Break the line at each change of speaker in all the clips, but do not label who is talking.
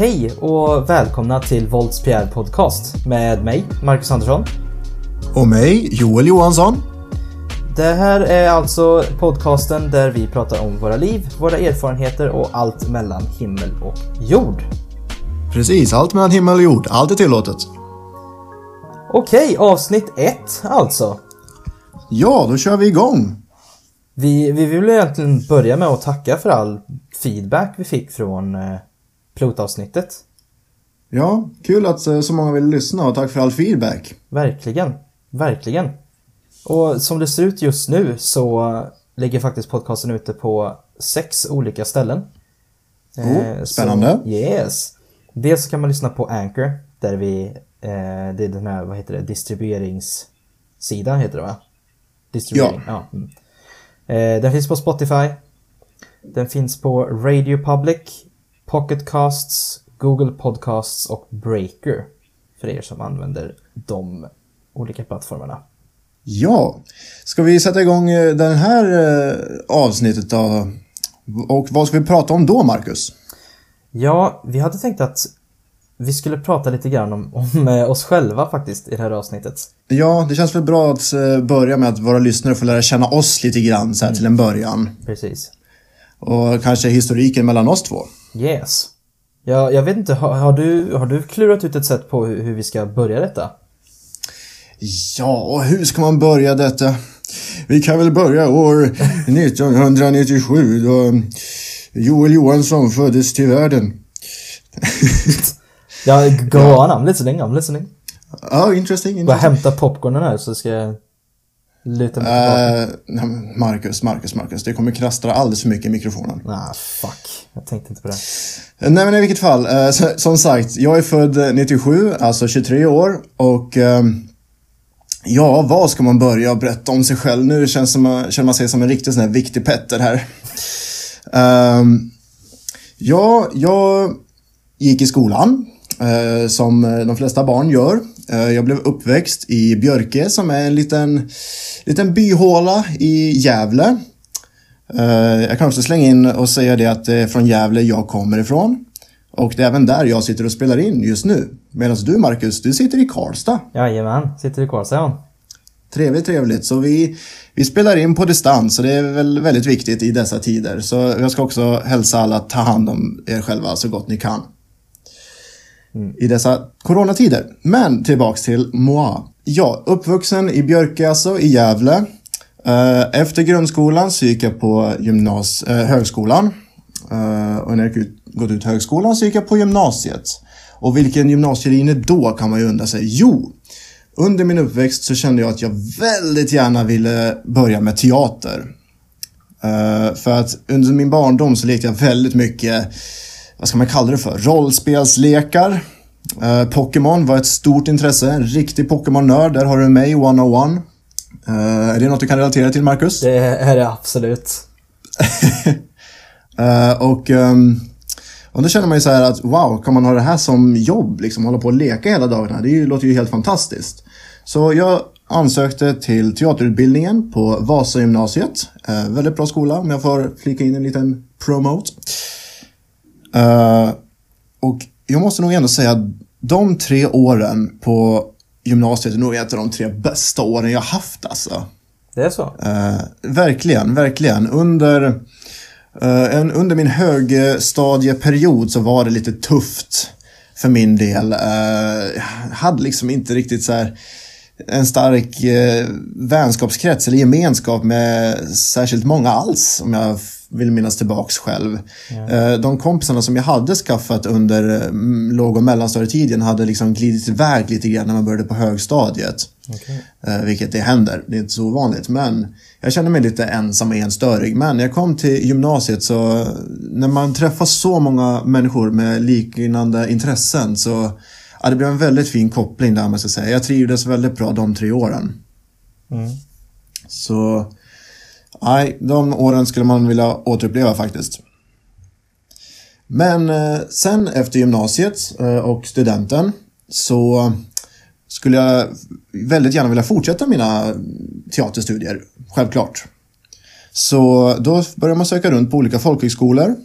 Hej och välkomna till Volts PR Podcast med mig, Marcus Andersson.
Och mig, Joel Johansson.
Det här är alltså podcasten där vi pratar om våra liv, våra erfarenheter och allt mellan himmel och jord.
Precis, allt mellan himmel och jord. Allt är tillåtet.
Okej, avsnitt ett alltså.
Ja, då kör vi igång.
Vi, vi vill egentligen börja med att tacka för all feedback vi fick från eh, pilotavsnittet.
Ja, kul att eh, så många vill lyssna och tack för all feedback.
Verkligen, verkligen. Och som det ser ut just nu så ligger faktiskt podcasten ute på sex olika ställen.
Oh, spännande.
Så, yes. Dels så kan man lyssna på Anchor där vi, eh, det är den här, vad heter det, distribueringssidan heter det va? Distribuering, ja. ja. Mm. Eh, den finns på Spotify. Den finns på Radio Public, Pocket Casts, Google Podcasts och Breaker. För er som använder de olika plattformarna.
Ja, ska vi sätta igång eh, den här eh, avsnittet då? Och vad ska vi prata om då, Marcus?
Ja, vi hade tänkt att vi skulle prata lite grann om, om oss själva faktiskt i det här avsnittet.
Ja, det känns väl bra att börja med att våra lyssnare får lära känna oss lite grann så här mm. till en början.
Precis.
Och kanske historiken mellan oss två.
Yes. Ja, jag vet inte, har, har, du, har du klurat ut ett sätt på hur, hur vi ska börja detta?
Ja, och hur ska man börja detta? Vi kan väl börja år 1997 då Joel Johansson föddes till världen.
ja, go ja. on, I'm listening, I'm listening.
Ja, oh, interesting, interesting.
Bara hämta popcornen här så ska jag mig tillbaka.
Uh, Marcus, Marcus, Marcus. Det kommer knastra alldeles för mycket i mikrofonen.
Ah, fuck. Jag tänkte inte på det.
Nej, men i vilket fall. Uh, som sagt, jag är född 97, alltså 23 år. Och um, Ja, vad ska man börja berätta om sig själv? Nu känns som, känner man sig som en riktig sån här viktig Petter här. Um, ja, jag gick i skolan, uh, som de flesta barn gör. Uh, jag blev uppväxt i Björke som är en liten, liten byhåla i Gävle. Uh, jag kan också slänga in och säga det att det är från Gävle jag kommer ifrån. Och det är även där jag sitter och spelar in just nu. Medan du Marcus, du sitter i Karlstad.
Jajamän, sitter i Karlstad ja.
Trevligt, trevligt. Så vi, vi spelar in på distans och det är väl väldigt viktigt i dessa tider. Så jag ska också hälsa alla att ta hand om er själva så gott ni kan. Mm. I dessa coronatider. Men tillbaks till moi. Ja, uppvuxen i Björke alltså, i Gävle. Eh, efter grundskolan så gick jag på gymnas eh, högskolan. Uh, och när jag gått ut högskolan så gick jag på gymnasiet. Och vilken gymnasielinje då kan man ju undra sig. Jo, under min uppväxt så kände jag att jag väldigt gärna ville börja med teater. Uh, för att under min barndom så lekte jag väldigt mycket, vad ska man kalla det för, rollspelslekar. Uh, Pokémon var ett stort intresse, en riktig Pokémon-nörd. Där har du mig, 101. Uh, är det något du kan relatera till, Marcus?
Det är det absolut.
Uh, och, um, och då känner man ju så här att wow, kan man ha det här som jobb? Liksom hålla på och leka hela dagarna? Det låter ju helt fantastiskt. Så jag ansökte till teaterutbildningen på Vasagymnasiet. Uh, väldigt bra skola om jag får flika in en liten promote. Uh, och jag måste nog ändå säga att de tre åren på gymnasiet är nog ett av de tre bästa åren jag haft alltså.
Det är så?
Uh, verkligen, verkligen. Under Uh, en, under min högstadieperiod så var det lite tufft för min del. Jag hade liksom inte riktigt så här en stark vänskapskrets eller gemenskap med särskilt många alls om jag vill minnas tillbaks själv. Ja. De kompisarna som jag hade skaffat under låg och mellanstadietiden hade liksom glidit iväg lite grann när man började på högstadiet. Okay. Vilket det händer, det är inte så ovanligt. Men jag kände mig lite ensam och enstörig. Men när jag kom till gymnasiet så när man träffar så många människor med liknande intressen så ja, det blev en väldigt fin koppling där man ska säga. Jag trivdes väldigt bra de tre åren. Mm. Så nej, de åren skulle man vilja återuppleva faktiskt. Men eh, sen efter gymnasiet eh, och studenten så skulle jag väldigt gärna vilja fortsätta mina teaterstudier, självklart. Så då började man söka runt på olika folkhögskolor.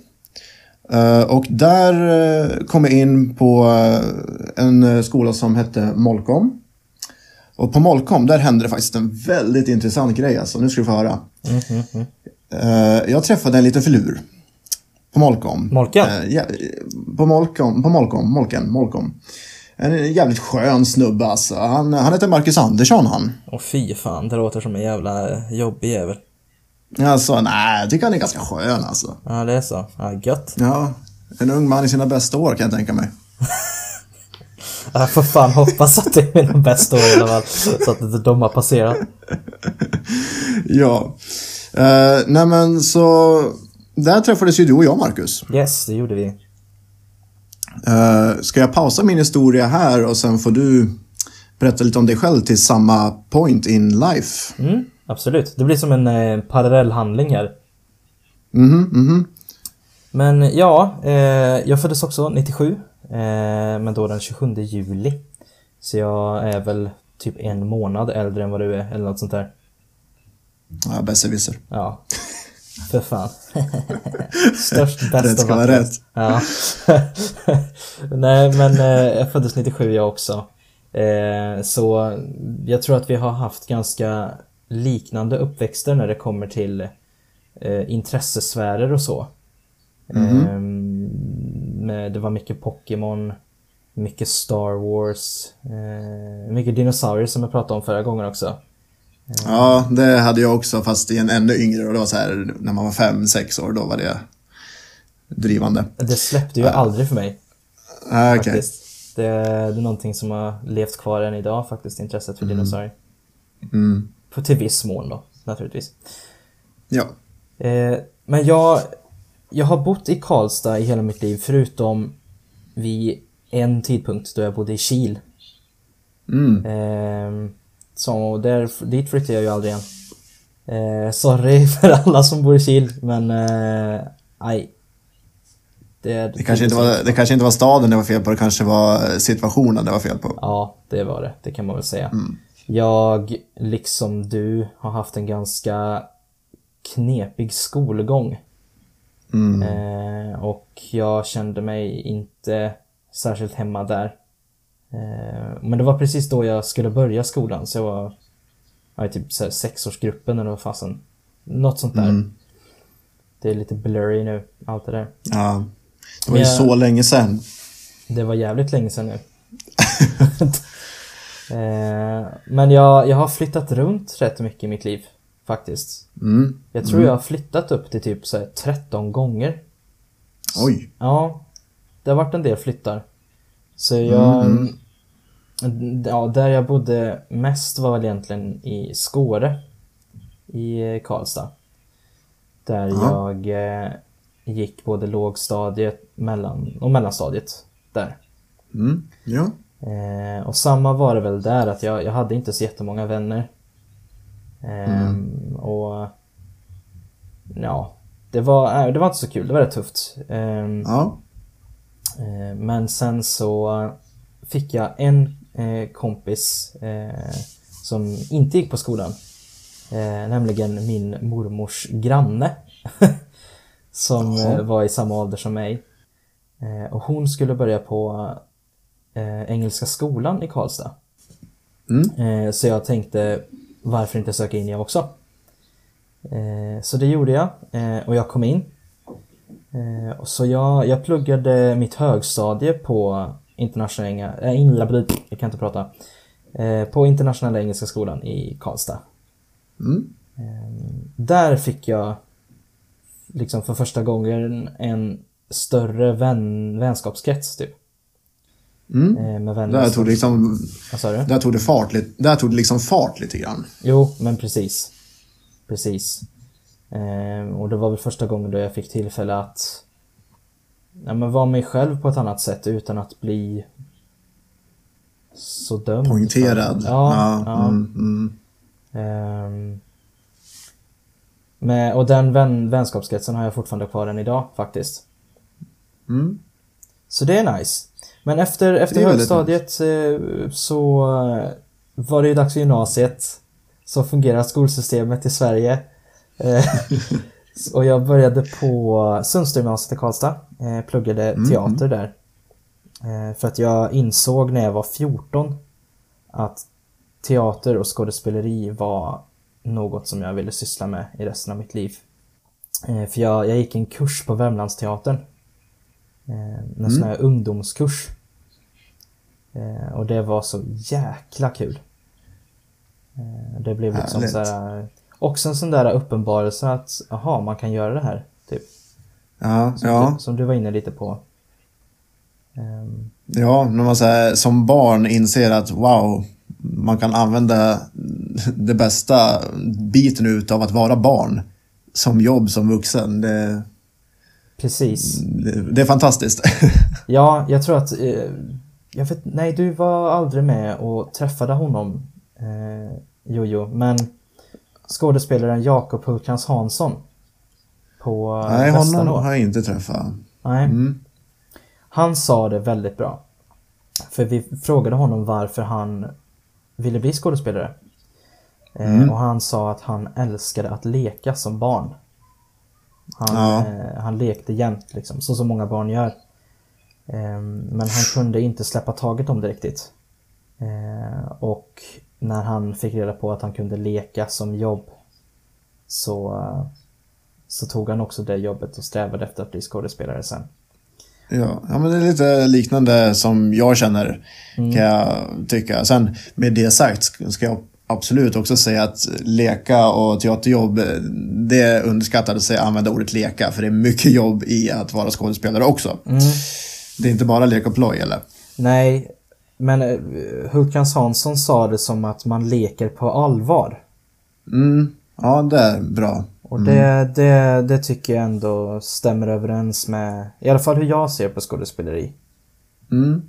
Eh, och där kom jag in på en skola som hette Molkom. Och på Molkom, där hände det faktiskt en väldigt intressant grej alltså. Nu ska du få höra. Eh, jag träffade en liten filur. På Molkom.
Molken?
Eh, ja, på Molkom, på Molkom, Molken, Molkom. En jävligt skön snubbe alltså. Han, han heter Marcus Andersson han.
Åh fy fan, det låter som en jävla jobbig jävel.
Alltså, nej, jag tycker han är ganska skön alltså.
Ja, det är så. Ja, gött.
Ja, en ung man i sina bästa år kan jag tänka mig.
Jag får fan hoppas att det är mina bästa år i alla fall. Så att inte de har passerat.
Ja. Uh, nej men så, där träffades ju du och jag Marcus.
Yes, det gjorde vi.
Uh, ska jag pausa min historia här och sen får du berätta lite om dig själv till samma point in life?
Mm, absolut. Det blir som en eh, parallellhandling här.
Mhm, mhm.
Men ja, eh, jag föddes också 97. Eh, men då den 27 juli. Så jag är väl typ en månad äldre än vad du är, eller något sånt där.
Ja, besserwisser.
Ja. För fan. Störst, bäst
Rätt ska vara rätt.
Ja. Nej, men eh, jag föddes 97 jag också. Eh, så jag tror att vi har haft ganska liknande uppväxter när det kommer till intressesfärer och så. Eh, med, det var mycket Pokémon, mycket Star Wars, eh, mycket dinosaurier som jag pratade om förra gången också.
Ja, det hade jag också fast i en ännu yngre och det var så här när man var fem, sex år, då var det drivande.
Det släppte ju aldrig för mig.
Ah, Okej.
faktiskt. Det, det är någonting som har levt kvar än idag faktiskt, intresset för dinosaurier.
Mm.
På till viss mån då, naturligtvis.
Ja.
Eh, men jag, jag har bott i Karlstad i hela mitt liv förutom vid en tidpunkt då jag bodde i Kil.
Mm.
Eh, så där, dit flyttade jag ju aldrig igen. Eh, sorry för alla som bor i Kil, men eh, nej. Det,
Det kanske, inte var, det kanske inte var staden det var fel på, det kanske var situationen det var fel på.
Ja, det var det. Det kan man väl säga. Jag, liksom du, har haft en ganska knepig skolgång.
Mm.
Eh, och jag kände mig inte särskilt hemma där. Eh, men det var precis då jag skulle börja skolan, så jag var i typ så här sexårsgruppen eller vad fasen. Något sånt där. Det är lite blurry nu, allt det där.
Ja. Det var ju
jag-
så länge sedan.
Det var jävligt länge sedan nu. eh, men jag, jag har flyttat runt rätt mycket i mitt liv. Faktiskt.
Mm.
Jag tror jag har flyttat upp till typ så här 13 gånger.
Oj.
Ja, det har varit en del flyttar. Så jag... Ja, där jag bodde mest var väl egentligen i Skåre. I eh, Karlstad. Där
Ja.
jag eh, gick både lågstadiet mellan, och mellanstadiet. Där.
Mm. Ja.
Eh, och samma var det väl där att jag, jag hade inte så jättemånga vänner. Ehm, Och ja, det var, det var inte så kul. Det var rätt tufft. Ehm,
Ja.
eh, men sen så fick jag en eh, kompis eh, som inte gick på skolan. Nämligen min mormors granne. som
Jaha.
var i samma ålder som mig. Och hon skulle börja på Engelska skolan i Karlstad.
Mm.
Så jag tänkte, varför inte söka in jag också? Eh, så det gjorde jag eh, och jag kom in. Eh, och så jag, jag pluggade mitt högstadie på internationella, äh, inla, jag kan inte prata. På internationella engelska skolan i Karlstad.
Mm.
Där fick jag liksom för första gången en större vän, vänskapskrets typ.
Mm.
Eh, med vänner
Där tog, det liksom,
Vad sa du?
där, tog det fart där tog det liksom fart lite grann.
Jo, men precis. Precis. Eh, och det var väl första gången då jag fick tillfälle att ja, men vara mig själv på ett annat sätt utan att bli så dömd.
Poängterad.
för- Ja, ja.
Mm, mm.
Ehm, med, och den vän, vänskapskretsen har jag fortfarande kvar än idag faktiskt.
Mm.
Så det är nice. Men efter, efter högstadiet eh, så eh, var det ju dags för gymnasiet. Så fungerar skolsystemet i Sverige. Eh, Och jag började på Sundströmgymnasiet i Karlstad. Pluggade
Mm.
teater där. För att jag insåg när jag var 14 att teater och skådespeleri var något som jag ville syssla med i resten av mitt liv. För jag, jag gick en kurs på Värmlandsteatern. Eh, en
Mm.
sån här ungdomskurs. Eh, och det var så jäkla kul. Eh, det blev liksom
Härligt.
så här, också en sån där uppenbarelse att aha, man kan göra det här. Typ.
Ja,
Som,
ja.
du, som du var inne lite på. Ehm,
Ja, när man så här, som barn inser att wow, man kan använda det bästa biten ut av att vara barn som jobb som vuxen. Det,
precis.
det, det är fantastiskt.
Ja, jag tror att... Eh, jag vet, nej, du var aldrig med och träffade honom, eh, Jojo. Men skådespelaren Jakob Hultkrantz Hansson på
Nej, honom
Västanå.
har jag inte träffat.
Nej,
Mm.
han sa det väldigt bra. För vi frågade honom varför han ville bli skådespelare. Eh,
Mm.
Och han sa att han älskade att leka som barn. Han,
Ja.
eh, han lekte jämt liksom, så som många barn gör. Eh, men han kunde inte släppa taget om det riktigt. Eh, och när han fick reda på att han kunde leka som jobb så, så tog han också det jobbet och strävade efter att bli skådespelare sen.
Ja, ja, men det är lite liknande som jag känner, kan jag tycka. Sen med det sagt ska jag absolut också säga att leka och teaterjobb, det underskattade sig att använda ordet leka, för det är mycket jobb i att vara skådespelare också. Det är inte bara lek och ploj, eller?
Nej, men eh, Hultkrantz Hansson sa det som att man leker på allvar.
Mm, ja, det är bra.
Och det, det, det tycker jag ändå stämmer överens med i alla fall hur jag ser på skådespeleri.
Mm,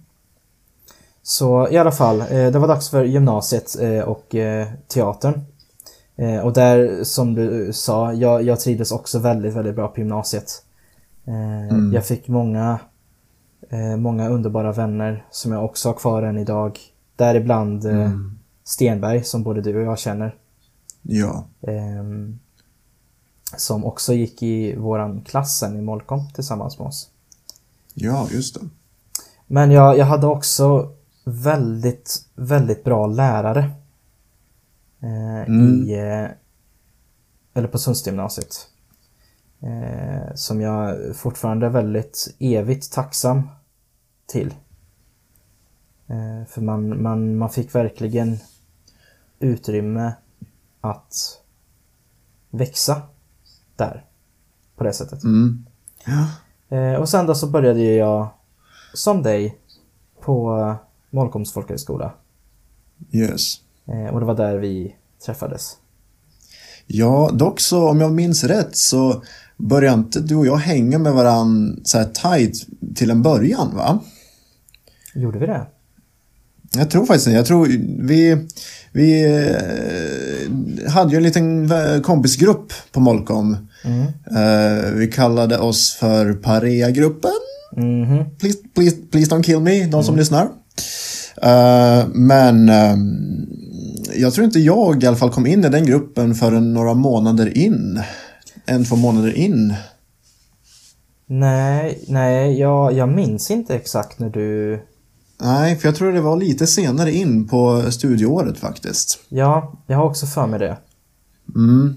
Så i alla fall, eh, det var dags för gymnasiet eh, och eh, teatern. Eh, Och där, som du sa, jag, jag trivdes också väldigt, väldigt bra på gymnasiet. Eh, Jag fick många, eh, många underbara vänner som jag också har kvar än idag. Däribland eh, Stenberg, som både du och jag känner.
ja.
Ehm, som också gick i våran klass sen i Molkom tillsammans med oss.
Ja, just det.
Men jag, jag hade också väldigt, väldigt bra lärare. Eh, I, eh, eller på Sundsgymnasiet. Eh, som jag fortfarande är väldigt evigt tacksam till. För man, man, man fick verkligen utrymme att växa där. På det sättet.
Mm. Ja.
Och sen då så började jag som dig på Molkoms folkhögskola.
Yes.
Eh, och det var där vi träffades.
Ja, dock så om jag minns rätt så började inte du och jag hänga med varandra så här tight till en början, va?
Gjorde vi det?
Jag tror faktiskt det. Jag tror vi, vi eh, hade ju en liten vä- kompisgrupp på Molkom. Eh, vi kallade oss för Parea-gruppen.
Mhm.
Please, please, please don't kill me, de som lyssnar. Eh, men ehm, jag tror inte jag i alla fall kom in i den gruppen förrän några månader in. En, två månader in.
Nej, nej, jag, jag minns inte exakt när du...
Nej, för jag tror det var lite senare in på studieåret faktiskt.
Ja, jag har också för mig det.
Mm.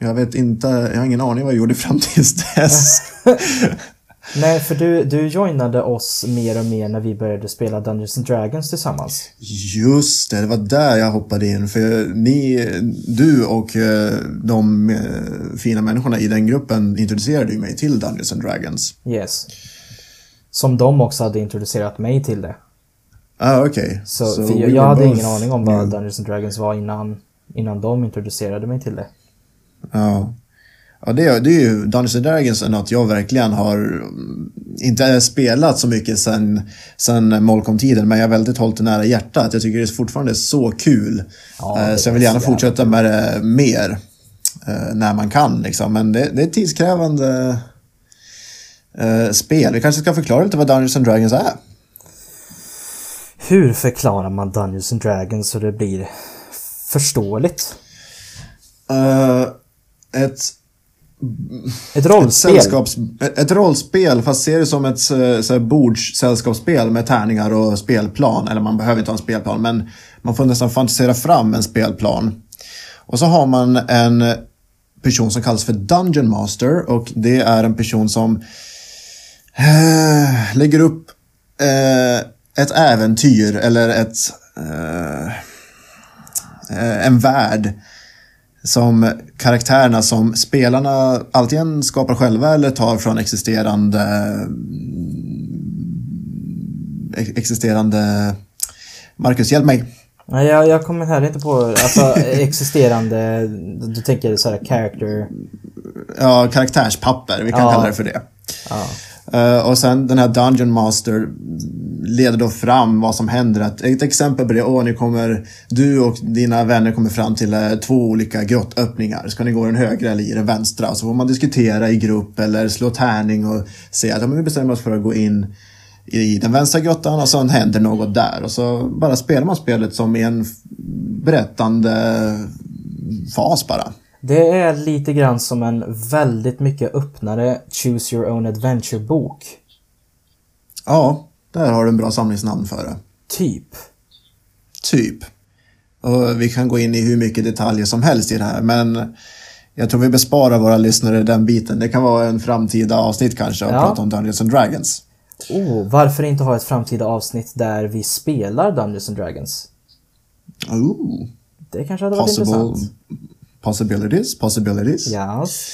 Jag vet inte, jag har ingen aning vad jag gjorde fram tills dess.
Nej, för du, du joinade oss mer och mer när vi började spela Dungeons and Dragons tillsammans.
Just det, det var där jag hoppade in. För ni, du och eh, de eh, fina människorna i den gruppen introducerade ju mig till Dungeons and Dragons.
Yes. Som de också hade introducerat mig till det.
Ah, okej.
Så,
So
jag, jag hade ingen aning om vad. Dungeons and Dragons var innan, innan de introducerade mig till det.
Ja. Ja, det, är- det är ju, Dungeons and Dragons är något jag verkligen har mm, inte spelat så mycket sen, sen Molkom-tiden, men jag har väldigt hållit det nära hjärtat. Jag tycker det är fortfarande så kul.
Ja,
Eh, så jag
är
vill gärna fortsätta med det mer. eh, När man kan liksom. Men det, det är ett tidskrävande eh, spel. Vi kanske ska förklara lite vad Dungeons and Dragons är.
Hur förklarar man Dungeons and Dragons så det blir förståeligt?
Eh, ett
ett
Ett,
rollspel.
sällskaps, ett ett rollspel, fast se det som ett eh, så här, bordssällskapsspel med tärningar och spelplan. Eller man behöver inte ha en spelplan, men man får nästan fantisera fram en spelplan. Och så har man en person som kallas för Dungeon Master och det är en person som eh, lägger upp eh, ett äventyr eller ett eh, eh en värld som karaktärerna som spelarna antingen skapar själva eller tar från existerande ex- existerande Marcus, hjälp mig.
Nej, jag, jag kommer här inte på alltså, existerande, du tänker så här character.
Ja, karaktärspapper, vi kan
Ja.
kalla det för det.
Ja.
Eh, och sen den här Dungeon Master leder då fram vad som händer. Ett, ett exempel på det, åh, ni kommer, du och dina vänner kommer fram till eh, två olika grottöppningar. Ska ni gå i den högra eller i den vänstra? Så får man diskutera i grupp eller slå tärning och säga att ja, men vi bestämmer oss för att gå in i den vänstra grottan och sen händer något där. Och så bara spelar man spelet som i en berättande fas bara.
Det är lite grann som en väldigt mycket öppnare Choose Your Own Adventure-bok.
Ja, där har du en bra samlingsnamn för det.
Typ.
Typ. Och vi kan gå in i hur mycket detaljer som helst i det här, men jag tror vi besparar våra lyssnare den biten. Det kan vara en framtida avsnitt kanske och
Ja.
prata om Dungeons and Dragons.
Oh, varför inte ha ett framtida avsnitt där vi spelar Dungeons and Dragons?
Ooh.
Det kanske hade varit
Possible,
intressant.
Possibilities, possibilities.
Yes.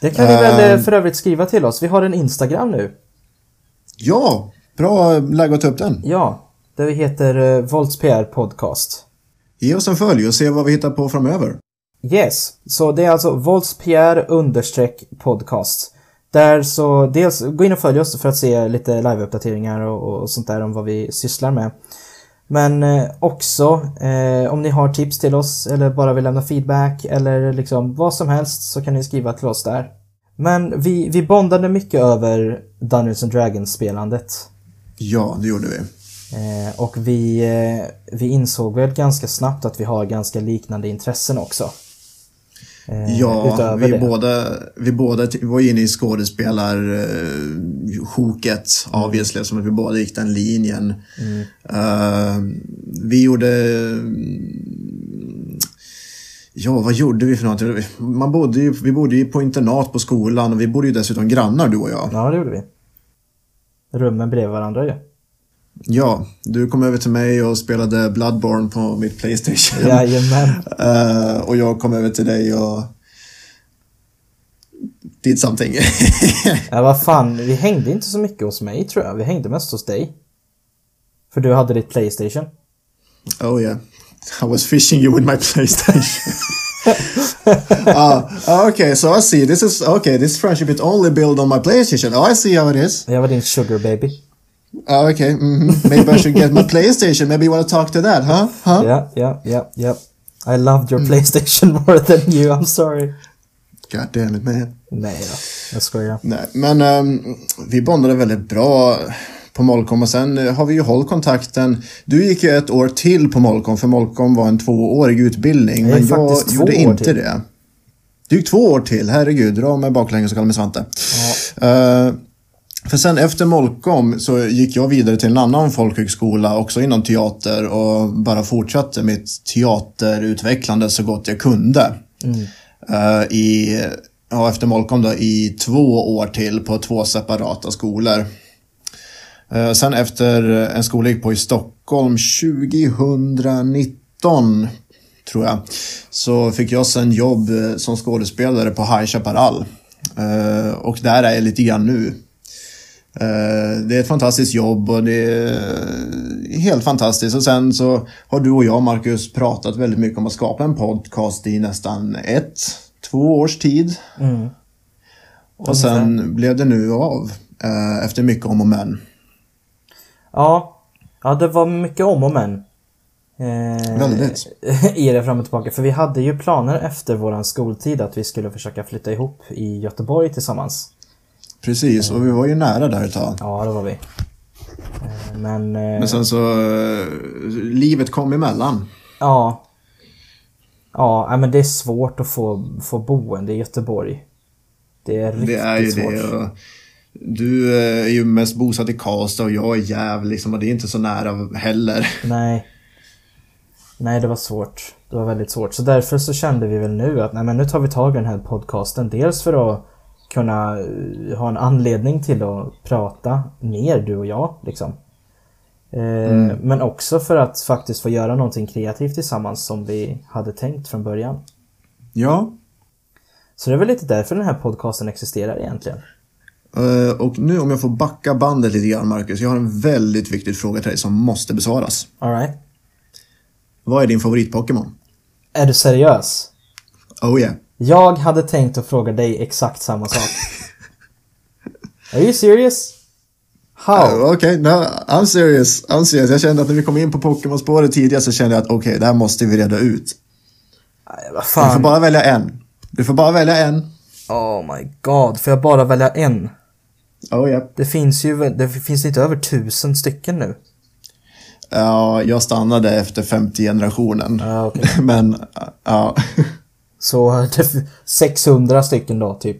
Det kan ni väl eh, för övrigt skriva till oss. Vi har en Instagram nu.
Ja, bra läge att ta upp den.
Ja, där vi heter uh, Volts PR Podcast.
Ge oss en följ och se vad vi hittar på framöver.
Yes, så det är alltså voltspr understreck podcast. Där så dels gå in och följ oss för att se lite live-uppdateringar och, och sånt där om vad vi sysslar med. Men eh, också eh, om ni har tips till oss eller bara vill lämna feedback eller liksom vad som helst så kan ni skriva till oss där. Men vi, vi bondade mycket över Dungeons and Dragons-spelandet.
Ja, det gjorde vi.
Eh, och vi, eh, vi insåg väl ganska snabbt att vi har ganska liknande intressen också. Eh,
Ja,
utöver
vi
det.
båda, vi båda var inne i skådespelarsjoket, obviously, eftersom vi båda gick den linjen. Eh, vi gjorde... Ja, vad gjorde vi för någonting? Man bodde ju, vi bodde ju på internat på skolan och vi bodde ju dessutom grannar du och jag.
Ja, det gjorde vi. Rummen bredvid varandra ju.
Ja, du kom över till mig och spelade Bloodborne på mitt Playstation.
Jajamän.
Eh, och jag kom över till dig och did something.
Ja, vad fan, vi hängde inte så mycket hos mig tror jag. Vi hängde mest hos dig. För du hade ditt Playstation.
oh yeah. I was fishing you with my Playstation. Ah, okay, so I see. This is okay. This friendship is only built on my PlayStation. Oh, I see how it is.
Jag var din sugar baby.
Ah, okay, mhm. maybe I should get my PlayStation. Maybe you want to talk to that, huh? Huh?
Ja, ja, ja, ja. I loved your Playstation more than you, I'm sorry.
God damn it, man.
Nej då, jag skojar.
Nej, men ehm, vi bondade väldigt bra på Molkom och sen eh, har vi ju hållit kontakten. Du gick ju ett år till på Molkom för Molkom var en tvåårig utbildning. Men jag gjorde inte
till.
det. Du gick två år till, herregud. Dra mig baklänges och kalla mig Svante. Eh, för sen efter Molkom så gick jag vidare till en annan folkhögskola också inom teater och bara fortsatte mitt teaterutvecklande så gott jag kunde. Eh, I, ja, efter Molkom då, i två år till på två separata skolor. Eh, sen efter en skola jag gick på i Stockholm 2019 tror jag. Så fick jag sen jobb eh, som skådespelare på High Chaparral. Och där är jag lite grann nu. Eh, Det är ett fantastiskt jobb och det är helt fantastiskt. Och sen så har du och jag, Marcus, pratat väldigt mycket om att skapa en podcast i nästan ett, två års tid.
Mm.
Och sen blev det nu av, eh, efter mycket om och men.
Ja, ja det var mycket om och men. Eh,
Väldigt.
I det fram och tillbaka. För vi hade ju planer efter våran skoltid att vi skulle försöka flytta ihop i Göteborg tillsammans.
Precis, och vi var ju nära där ett tag.
Ja, det var vi. Eh, Men... eh,
Men sen så, eh, livet kom emellan.
Ja. Ja, men det är svårt att få, få boende i Göteborg. Det är riktigt
Det är ju
svårt.
det. Du är ju mest bosatt i Karlstad och jag är jäv liksom, och det är inte så nära heller.
Nej. Nej, det var svårt. Det var väldigt svårt. Så därför så kände vi väl nu att nej, men nu tar vi tag i den här podcasten. Dels för att kunna eh, ha en anledning till att prata mer, du och jag. Liksom. Eh, Men också för att faktiskt få göra någonting kreativt tillsammans som vi hade tänkt från början.
Ja,
Så det är väl lite därför den här podcasten existerar egentligen.
eh, och nu om jag får backa bandet lite grann Marcus, jag har en väldigt viktig fråga till dig som måste besvaras.
Alright.
Vad är din favorit-Pokémon?
Är du seriös?
Oh yeah.
Jag hade tänkt att fråga dig exakt samma sak. Are you serious? How?
Uh, Okej, no, I'm serious. I'm serious. Jag kände att när vi kom in på Pokémon-spåret tidigare så kände jag att okej, det här måste vi reda ut.
Nej, vad
Du får
fan.
bara välja en. Du får bara välja en.
Oh my god, får jag bara välja en?
Oh yeah.
Det finns ju det finns inte över tusen stycken nu.
Ja, jag stannade efter 50 generationen.
Ja, okej.
Men, uh, ja.
Så det är 600 stycken då, typ.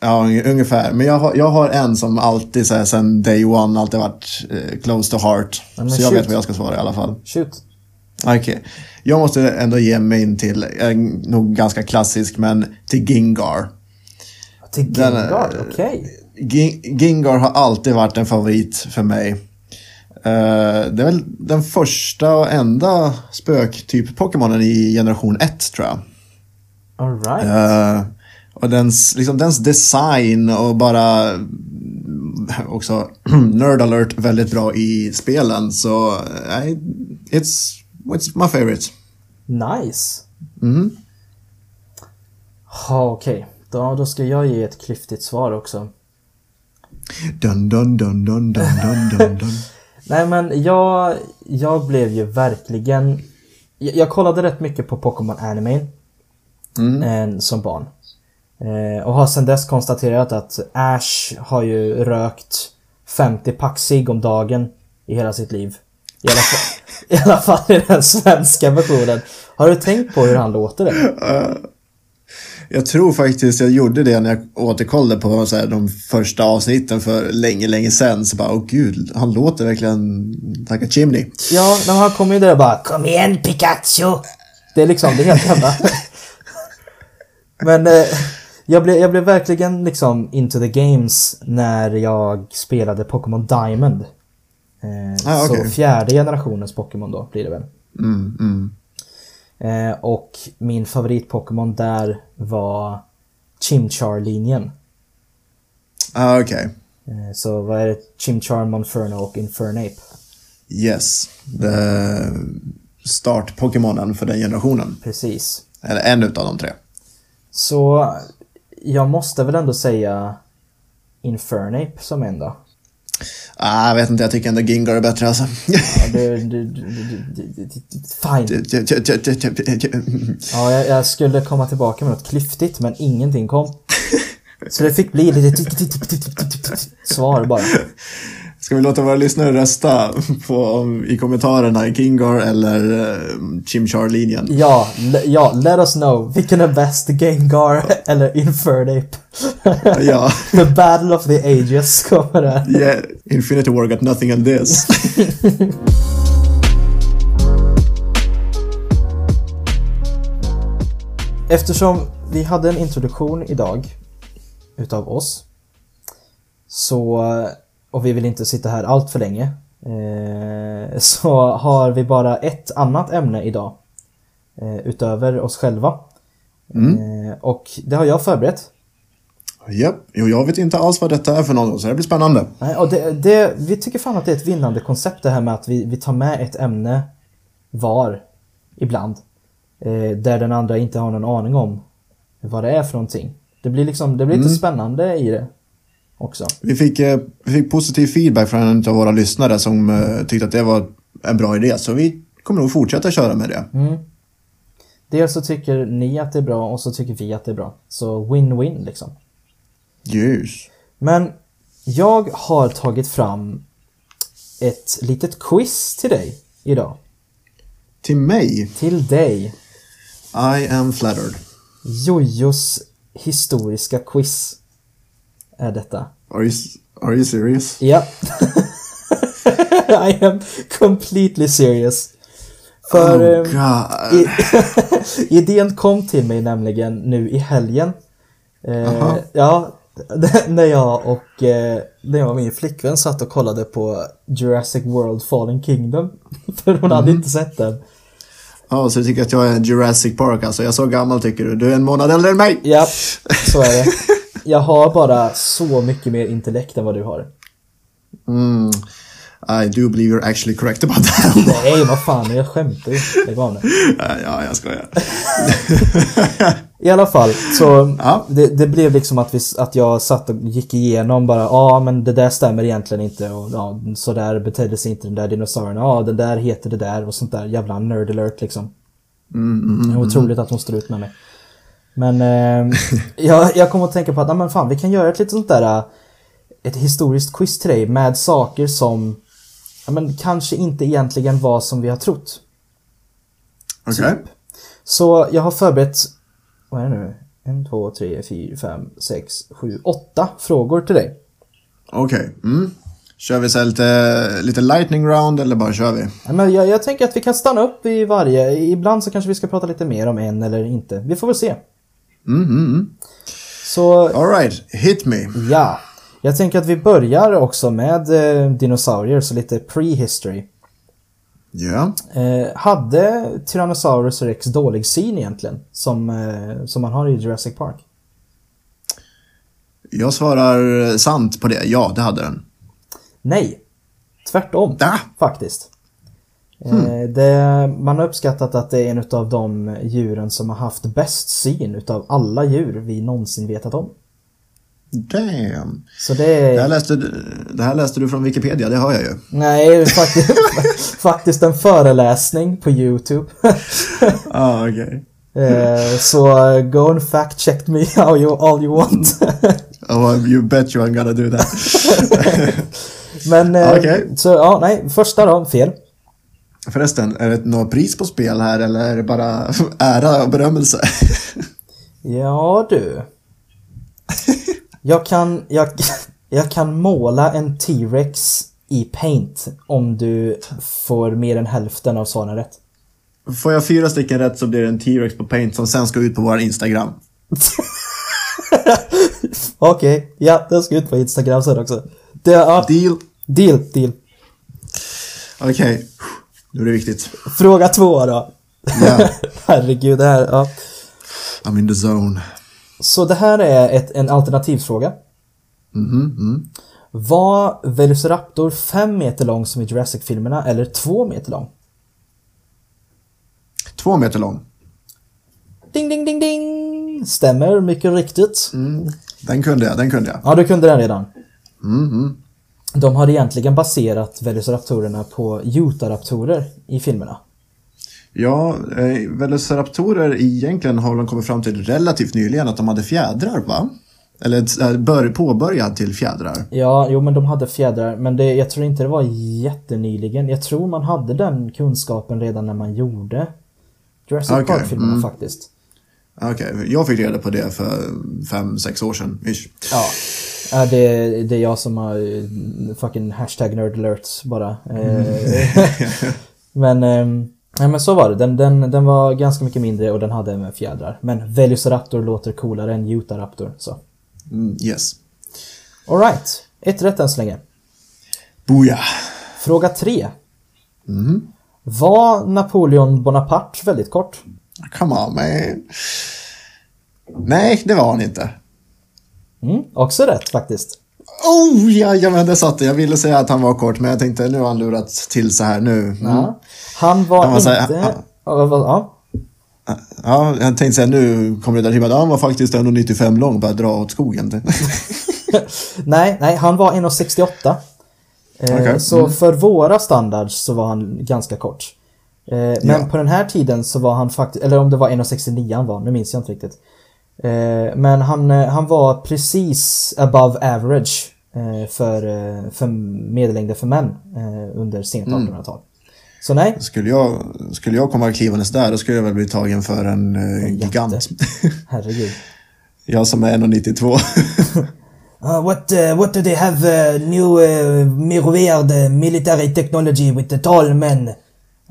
Ja, un- ungefär. Men jag har, jag har en som alltid så här, sen day one alltid varit eh, close to heart.
Men
så jag
shoot.
vet vad jag ska svara i alla fall.
Shoot.
Okej. Jag måste ändå ge mig in till, eh, nog ganska klassisk, men till Gingar.
Till
är-
Gengar, okej.
Ging- Gingar har alltid varit en favorit för mig. Eh, det är väl den första och enda spöktyp-Pokémonen i generation 1 tror jag.
Alright.
Eh, och dens, liksom, dens design och bara mm, också nerd alert väldigt bra i spelen. Så eh, it's, it's my favorite.
Nice.
Mm.
Ja, okej. Då, då ska jag ge ett klyftigt svar också.
Dun, dun, dun, dun, dun, dun, dun, dun.
Nej men jag, jag blev ju verkligen... Jag, jag kollade rätt mycket på Pokémon Anime eh, som barn. Eh, och har sedan dess konstaterat att Ash har ju rökt 50 pack cigg om dagen i hela sitt liv. I alla, fall, I alla fall i den svenska versionen. Har du tänkt på hur han låter? Det?
Jag tror faktiskt jag gjorde det när jag återkollade på så här, de första avsnitten för länge, länge sedan. Så bara, åh gud, han låter verkligen like a chimney.
Ja, när han kommer ju där och bara Kom igen Pikachu! Det är liksom, det är helt jävla... Men eh, jag, blev, jag blev verkligen liksom into the games när jag spelade Pokémon Diamond. Eh,
Ah, okej.
Så fjärde generationens Pokémon då blir det väl.
Mm, mm.
Eh, och min favorit-Pokémon där var Chimchar-linjen.
Ah, Okej.
Eh, så vad är det? Chimchar, Monferno och Infernape.
Yes. Start-Pokémonen för den generationen.
Precis.
Eller en utav de tre.
Så jag måste väl ändå säga Infernape som en då.
Ah, jag vet inte, jag tycker ändå Gingar är bättre alltså.
Ja, du, du, du, fine. Ja, jag, jag skulle komma tillbaka med något klyftigt men ingenting kom. Så det fick bli lite svar bara.
Ska vi låta våra lyssnare rösta på, om- i kommentarerna, Gingar eller uh, Chimchar-linjen?
Ja, ja, let us know. Vilken är bäst? Gengar eller Infernape?
Ja.
The battle of the ages kommer där.
Yeah, Infinity War got nothing on this.
Eftersom vi hade en introduktion idag utav oss så, och vi vill inte sitta här allt för länge eh, så har vi bara ett annat ämne idag eh, utöver oss själva. Eh, och det har jag förberett.
Japp, jo, jag vet inte alls vad detta är för något, så det blir spännande.
Nej, och det, det, vi tycker fan att det är ett vinnande koncept det här med att vi, vi tar med ett ämne var ibland. Eh, där den andra inte har någon aning om vad det är för någonting. Det blir liksom, det blir lite spännande i det också.
Vi fick, eh, vi fick positiv feedback från en av våra lyssnare som eh, tyckte att det var en bra idé, så vi kommer nog fortsätta köra med det.
Dels så tycker ni att det är bra och så tycker vi att det är bra. Så win-win liksom.
Ljus.
Men jag har tagit fram ett litet quiz till dig idag.
Till mig,
Till dig.
I am flattered.
Jojos historiska quiz är detta.
Are you, are you serious?
Ja. I am completely serious. För
oh,
ehm,
God.
i, idén kom till mig nämligen nu i helgen. Eh,
Aha.
ja, när jag och eh, när jag och min flickvän satt och kollade på Jurassic World Fallen Kingdom. För hon hade inte sett den.
Ja, så du tycker att jag är en Jurassic Park alltså. Jag är så gammal tycker du. Du är en månad äldre än mig.
Ja, så är det. Jag har bara så mycket mer intellekt än vad du har.
Mm. I do believe you're actually correct about that.
Nej, vad fan, jag skämtar ju. Lägg av nu.
ja, jag skojar.
I alla fall, så
Ja.
det, det blev liksom att, vi, att jag satt och gick igenom bara, ja men det där stämmer egentligen inte och ja, så där betedde sig inte den där dinosaurien, ja den där heter det där och sånt där jävla nerd alert liksom.
Mm,
Det är otroligt att hon står ut med mig. Men eh, jag, jag kommer att tänka på att, men fan vi kan göra ett litet sånt där, eh, ett historiskt quiz till dig med saker som, ja men kanske inte egentligen var som vi har trott.
Okej.
Så jag har förberett, vad är det nu? En, två, tre, fyra, fem, sex, sju, åtta frågor till dig.
Okej. Mm. Kör vi så lite, lite lightning round eller bara kör vi?
Ja, Men jag, jag tänker att vi kan stanna upp i varje, ibland så kanske vi ska prata lite mer om en eller inte. Vi får väl se.
Mm, mm, mm.
Så
Alright, hit me.
ja, jag tänker att vi börjar också med eh, dinosaurier, så lite prehistory.
Ja.
Eh, hade Tyrannosaurus rex dålig syn egentligen? Som, eh, som man har i Jurassic Park?
Jag svarar sant på det. Ja, det hade den.
Nej, tvärtom
Ah!
faktiskt. Eh, det, man har uppskattat att det är en av de djuren som har haft bäst syn utav alla djur vi någonsin vetat om.
Damn.
Så det.
Det här, läste, du- det här läste du från Wikipedia, det har jag ju.
Nej, faktiskt, faktiskt en föreläsning på YouTube.
Ah, okej.
Eh, så go and fact check me how you, all you want.
Oh, you bet you I'm gonna do that.
Men, eh,
Okej.
så ja, nej, första då, fel.
Förresten, är det något pris på spel här eller är det bara ära och berömmelse?
Ja du. Jag kan, jag, jag kan måla en T-Rex i paint om du får mer än hälften av svaren rätt.
Får jag fyra stycken rätt så blir det en T-Rex på Paint som sen ska ut på vår Instagram.
Okej, ja, den ska ut på Instagram sen också. Det, ja,
Deal?
deal, deal.
Okej, nu är det viktigt.
Fråga två då.
Ja,
Herregud, det här, ja.
I'm in the zone.
Så det här är ett, en alternativfråga.
Mhm, mm.
Var Velociraptor fem meter lång som i Jurassic-filmerna eller två meter lång?
Två meter lång.
Ding, ding, ding, ding! Stämmer, mycket riktigt.
Den kunde jag, den kunde jag.
Ja, du kunde den redan.
Mhm.
De har egentligen baserat Velociraptorerna på Utahraptorer i filmerna.
Ja, eh, Velociraptorer egentligen har de kommit fram till relativt nyligen att de hade fjädrar, va? Eller eh, bör, påbörjad till fjädrar.
Ja, jo men de hade fjädrar, men det, jag tror inte det var jättenyligen. Jag tror man hade den kunskapen redan när man gjorde Jurassic
Okej,
Park-filmerna
mm.
faktiskt.
Okej, jag fick reda på det för fem, sex år sedan. Ish.
Ja. Det, det är jag som har eh, fucking hashtag nerd alerts bara. Eh, men, ehm, nej, men så var det. Den, den, den var ganska mycket mindre och den hade med fjädrar. Men Velociraptor låter coolare än Utahraptor. Så.
Mm, yes.
Alright, ett rätt än så länge.
Booyah!
Fråga tre.
Mhm.
Var Napoleon Bonaparte väldigt kort?
Come on man. Nej, det var han inte.
Mm, också rätt faktiskt.
Oh, jajamän, det satt det. Jag ville säga att han var kort, men jag tänkte nu har han lurat till så här nu. Mm.
Ja. Han var
Han var
inte...
här-
Ja, vad- ja.
Ja, jag tänkte säga nu kommer det där att han var faktiskt 1,95 lång, bara dra åt skogen.
Nej, nej, han var 1,68. Eh,
Okej,
Så
mm.
för våra standards så var han ganska kort. Eh, men
Ja.
på den här tiden så var han faktiskt, eller om det var 1,69 han var, nu minns jag inte riktigt. Eh, men han, eh, han var precis above average för, eh, för medellängden för män eh, under sent
Mm.
1800-tal. Så nej,
skulle, jag, skulle jag komma klivandes där, då skulle jag väl bli tagen för en, eh, gigant.
herregud.
Jag som är 1,92.
Uh, what uh, what do they have uh, new uh, weird military technology with the tall men?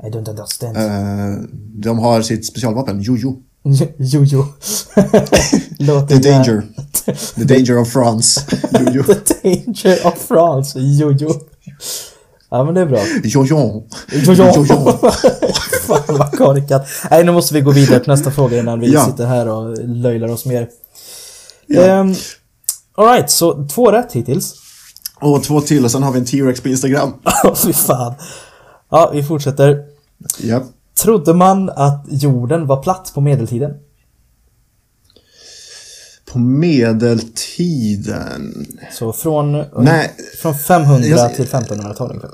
I don't understand.
Eh, de har sitt specialvapen, Jojo.
Jojo.
The danger. The danger of France. Jojo.
The danger of France. Jojo. Ja men det är bra.
Jojo.
Jojo. Fan vad korkat. Nej nu måste vi gå vidare till nästa fråga innan vi
Ja.
sitter här och löjlar oss mer.
Ja.
Um, Alright, så två rätt hittills.
Och två till och sen har vi en T-Rex på Instagram.
Åh fy fan. Ja, vi fortsätter.
Ja.
Trodde man att jorden var platt på medeltiden?
På medeltiden.
Så från,
Nej.
från 500
Jag-
till 1500-tal ungefär.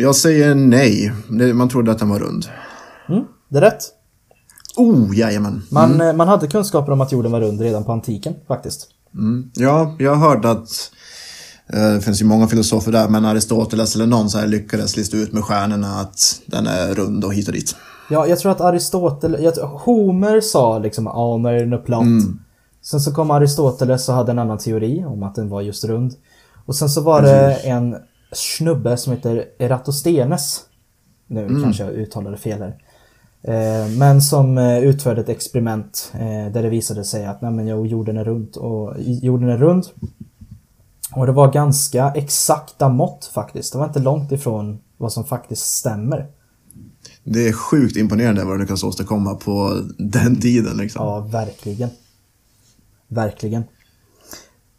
Jag säger nej. Man trodde att den var rund.
Mm, det är rätt.
Oh, jajamän.
Man, eh, man hade kunskaper om att jorden var rund redan på antiken faktiskt.
Mm. Ja, jag hört att det finns ju många filosofer där, men Aristoteles eller någon så här lyckades lista ut med stjärnorna att den är rund och hit och dit.
Ja, jag tror att Aristoteles, Homer sa liksom när den är platt. Sen så kom Aristoteles och hade en annan teori om att den var just rund. Och sen så var det en snubbe som heter Eratosthenes. Nu kanske jag uttalade fel här. Eh, men som eh, utförde ett experiment eh, där det visade sig att nej, men, jo, jorden är runt och jorden är rund. Och det var ganska exakta mått faktiskt. Det var inte långt ifrån vad som faktiskt stämmer.
Det är sjukt imponerande vad du lyckas åstadkomma på den tiden. Liksom.
Ja, verkligen. Verkligen.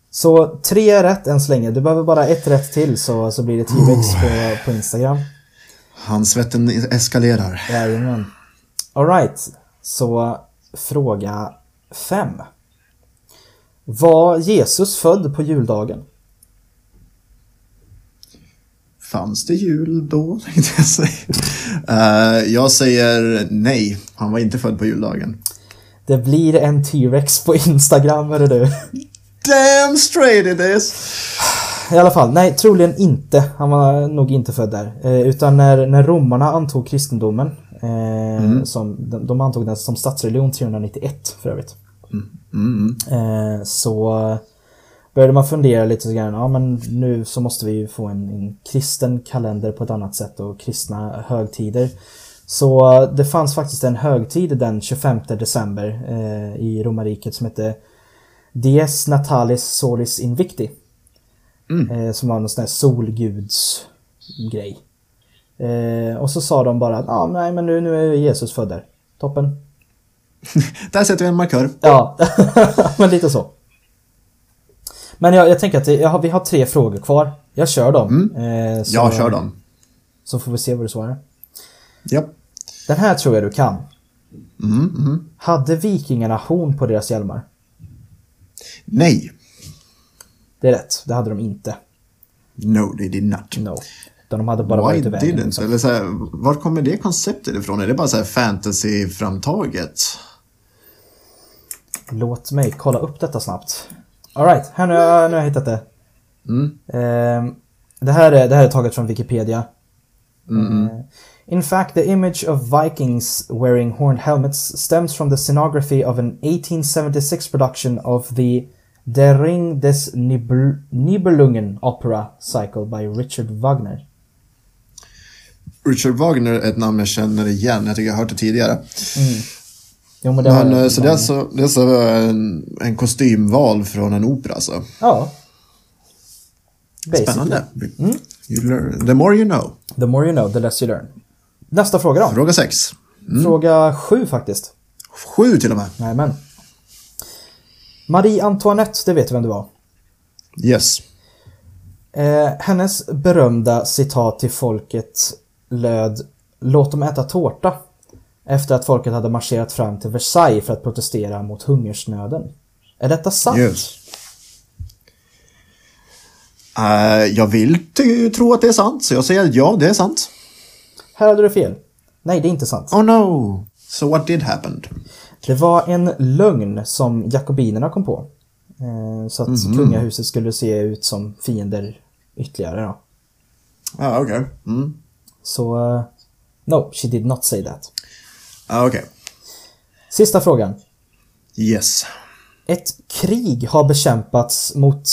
Så tre rätt än så länge. Du behöver bara ett rätt till så, så blir det T-Rex på, på Instagram.
Handsvetten eskalerar.
Jajamän. Alright, så fråga fem. Var Jesus född på juldagen?
Fanns det jul då? jag säga. Eh, jag säger nej. Han var inte född på juldagen.
Det blir en T-Rex på Instagram, hörru du.
Damn straight it is!
I alla fall, nej troligen inte. Han var nog inte född där. Eh, utan när, när romarna antog kristendomen, eh, som, de, de antog den som statsreligion 391 för övrigt.
Mm.
Eh, så började man fundera lite så grann, ja men nu så måste vi ju få en, en kristen kalender på ett annat sätt och kristna högtider. Så det fanns faktiskt en högtid den 25 december eh, i romarriket som hette Dies Natalis Solis Invicti. Eh, som var någon sån här solgudsgrej. Eh, och så sa de bara att ah, nej men nu, nu är Jesus född där. Toppen.
Där sätter vi en markör.
Ja, men lite så. Men jag, jag tänker att jag har, vi har tre frågor kvar. Jag kör dem. Eh, så,
Ja, kör dem.
Så får vi se vad du svarar.
Ja.
Den här tror jag du kan.
Mm, mm.
Hade vikingarna horn på deras hjälmar?
Nej.
Det är rätt, det hade de inte.
No, they did not.
No. Utan de hade bara
Why
varit i vägen.
didn't?
liksom.
Eller så här, var kommer det konceptet ifrån? Är det bara så här fantasy-framtaget?
Låt mig kolla upp detta snabbt. Alright, här nu, har jag- nu har jag hittat det.
Mm.
Ehm, det, här är, det här är taget från Wikipedia. Eh, in fact, the image of Vikings wearing horned helmets stems from the scenography of an 1876 production of the Der Ring des Nibel Nibelungen opera cycle by Richard Wagner.
Richard Wagner är ett namn jag känner igen. Jag tycker jag har hört det tidigare.
Jo, men det
Men, eh, så det är alltså, det är alltså en, en kostymval från en opera alltså.
Ja. Basically.
Spännande. You learn. The more you know.
The more you know, the less you learn. Nästa fråga då.
Fråga sex.
Fråga sju faktiskt.
Sju till och med.
Jajamän. Marie Antoinette, det vet du vem det var.
Yes.
Eh, hennes berömda citat till folket löd Låt dem äta tårta. Efter att folket hade marscherat fram till Versailles för att protestera mot hungersnöden. Är detta sant?
Yes. Eh, jag vill tro att det är sant, så jag säger ja, det är sant.
Här hade du fel. Nej, det är inte sant.
Oh no! So what did happen?
Det var en lögn som jakobinerna kom på. Eh, så att kungahuset skulle se ut som fiender ytterligare då.
Ah, okej. Mm.
Så, eh, no, she did not say that.
Ah, okej.
Sista frågan.
Yes.
Ett krig har bekämpats mot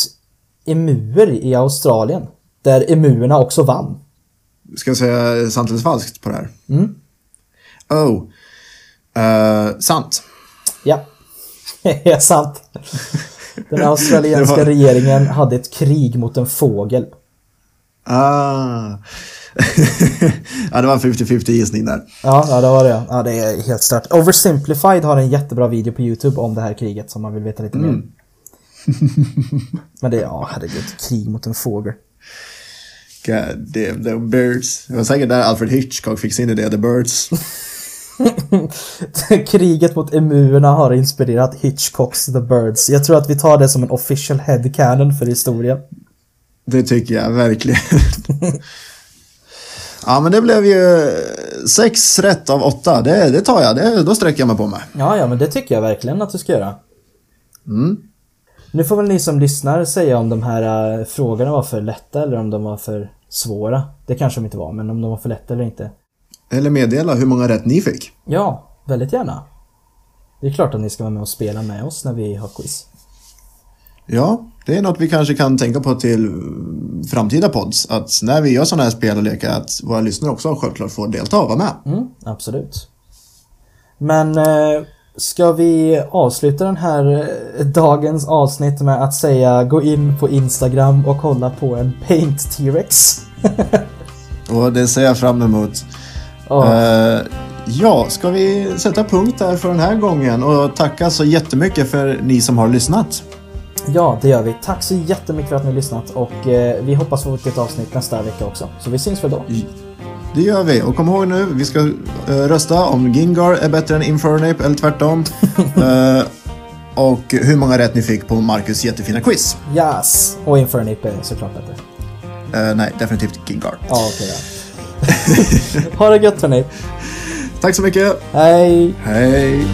emuer i Australien. Där emuerna också vann.
Ska jag säga sant eller falskt på det här?
Mm.
Oh. Uh, sant.
Ja, det är sant. Den australienska
var-
regeringen hade ett krig mot en fågel.
Ah. ja, det var en 50-50 gissning där.
Ja, ja, det var det. Ja, det är helt stört. Oversimplified har en jättebra video på YouTube om det här kriget som man vill veta lite mer. Men det är, ja herregud, krig mot en fågel.
God damn, the birds. Det var säkert där Alfred Hitchcock fick sin idé, the birds.
Kriget mot emuerna har inspirerat Hitchcocks The Birds. Jag tror att vi tar det som en official headcanon för historien.
Det tycker jag verkligen. ja, men det blev ju sex rätt av åtta. Det, det tar jag. Det, då sträcker jag mig på mig.
Ja, ja, men det tycker jag verkligen att du ska göra.
Mm.
Nu får väl ni som lyssnar säga om de här äh, frågorna var för lätta eller om de var för svåra. Det kanske de inte var, men om de var för lätta eller inte.
Eller meddela hur många rätt ni fick.
Ja, väldigt gärna. Det är klart att ni ska vara med och spela med oss när vi har quiz.
Ja, det är något vi kanske kan tänka på till framtida pods. Att när vi gör sådana här spel och lekar att våra lyssnare också självklart får delta och vara med.
Mm, absolut. Men eh, ska vi avsluta den här eh, dagens avsnitt med att säga gå in på Instagram och kolla på en Paint T-Rex?
Och det ser jag fram emot.
Ja.
Eh, ja, ska vi sätta punkt där för den här gången och tacka så jättemycket för ni som har lyssnat.
Ja, det gör vi. Tack så jättemycket för att ni har lyssnat och eh, vi hoppas få ett avsnitt nästa vecka också. Så vi syns väl då.
Det gör vi. Och kom ihåg nu, vi ska eh, rösta om Gingar är bättre än Infernape eller tvärtom. Eh, och hur många rätt ni fick på Marcus jättefina quiz.
Yes! Och Infernape är såklart bättre.
Eh, nej, definitivt Gingar.
Ja, okej ja. ha det gött hörni.
Tack så mycket.
Hej!
Hej!